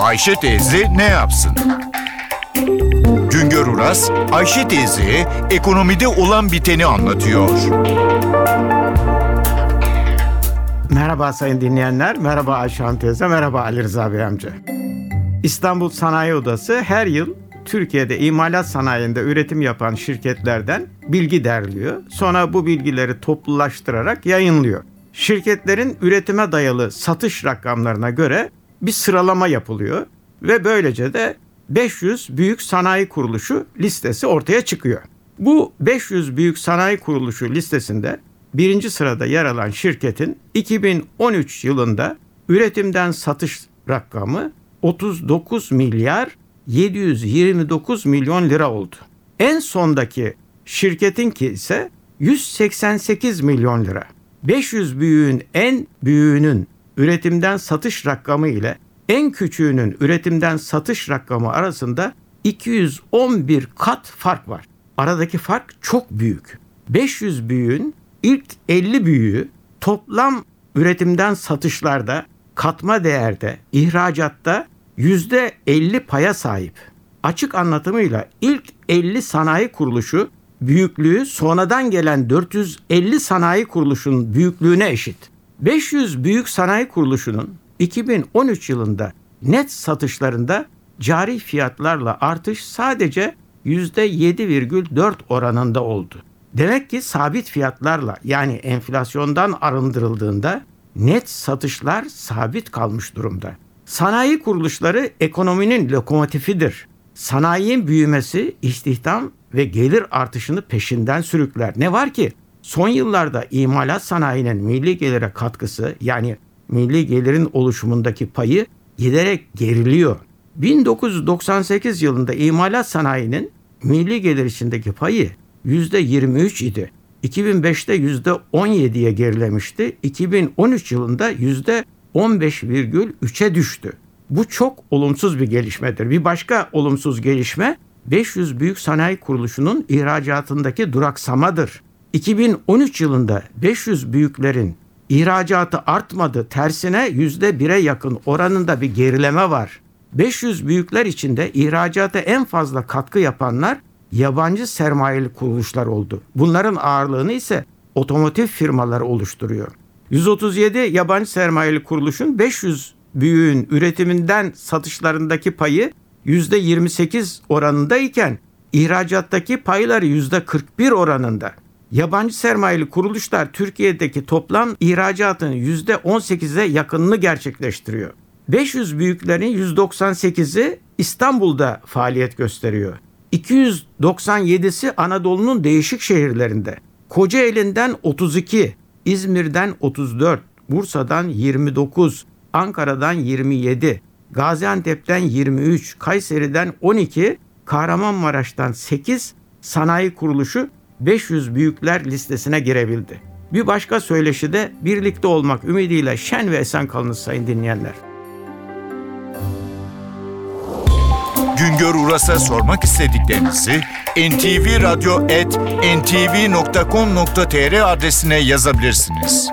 Ayşe teyze ne yapsın? Güngör Uras, Ayşe teyze ekonomide olan biteni anlatıyor. Merhaba sayın dinleyenler, merhaba Ayşe Hanım teyze, merhaba Ali Rıza Bey amca. İstanbul Sanayi Odası her yıl Türkiye'de imalat sanayinde üretim yapan şirketlerden bilgi derliyor. Sonra bu bilgileri toplulaştırarak yayınlıyor. Şirketlerin üretime dayalı satış rakamlarına göre bir sıralama yapılıyor ve böylece de 500 büyük sanayi kuruluşu listesi ortaya çıkıyor. Bu 500 büyük sanayi kuruluşu listesinde birinci sırada yer alan şirketin 2013 yılında üretimden satış rakamı 39 milyar 729 milyon lira oldu. En sondaki şirketinki ise 188 milyon lira. 500 büyüğün en büyüğünün üretimden satış rakamı ile en küçüğünün üretimden satış rakamı arasında 211 kat fark var. Aradaki fark çok büyük. 500 büyüğün ilk 50 büyüğü toplam üretimden satışlarda, katma değerde, ihracatta %50 paya sahip. Açık anlatımıyla ilk 50 sanayi kuruluşu büyüklüğü sonradan gelen 450 sanayi kuruluşunun büyüklüğüne eşit. 500 büyük sanayi kuruluşunun 2013 yılında net satışlarında cari fiyatlarla artış sadece %7,4 oranında oldu. Demek ki sabit fiyatlarla yani enflasyondan arındırıldığında net satışlar sabit kalmış durumda. Sanayi kuruluşları ekonominin lokomotifidir. Sanayinin büyümesi istihdam ve gelir artışını peşinden sürükler. Ne var ki son yıllarda imalat sanayinin milli gelire katkısı yani milli gelirin oluşumundaki payı giderek geriliyor. 1998 yılında imalat sanayinin milli gelir içindeki payı %23 idi. 2005'te %17'ye gerilemişti. 2013 yılında %15,3'e düştü. Bu çok olumsuz bir gelişmedir. Bir başka olumsuz gelişme 500 büyük sanayi kuruluşunun ihracatındaki duraksamadır. 2013 yılında 500 büyüklerin ihracatı artmadı. Tersine %1'e yakın oranında bir gerileme var. 500 büyükler içinde ihracata en fazla katkı yapanlar yabancı sermayeli kuruluşlar oldu. Bunların ağırlığını ise otomotiv firmaları oluşturuyor. 137 yabancı sermayeli kuruluşun 500 büyüğün üretiminden satışlarındaki payı %28 oranındayken ihracattaki payları %41 oranında. Yabancı sermayeli kuruluşlar Türkiye'deki toplam ihracatın %18'e yakınını gerçekleştiriyor. 500 büyüklerin 198'i İstanbul'da faaliyet gösteriyor. 297'si Anadolu'nun değişik şehirlerinde. Kocaeli'nden 32, İzmir'den 34, Bursa'dan 29, Ankara'dan 27, Gaziantep'ten 23, Kayseri'den 12, Kahramanmaraş'tan 8 sanayi kuruluşu 500 büyükler listesine girebildi. Bir başka söyleşi de birlikte olmak ümidiyle şen ve esen kalınız sayın dinleyenler. Güngör Uras'a sormak istediklerinizi ntvradio.com.tr adresine yazabilirsiniz.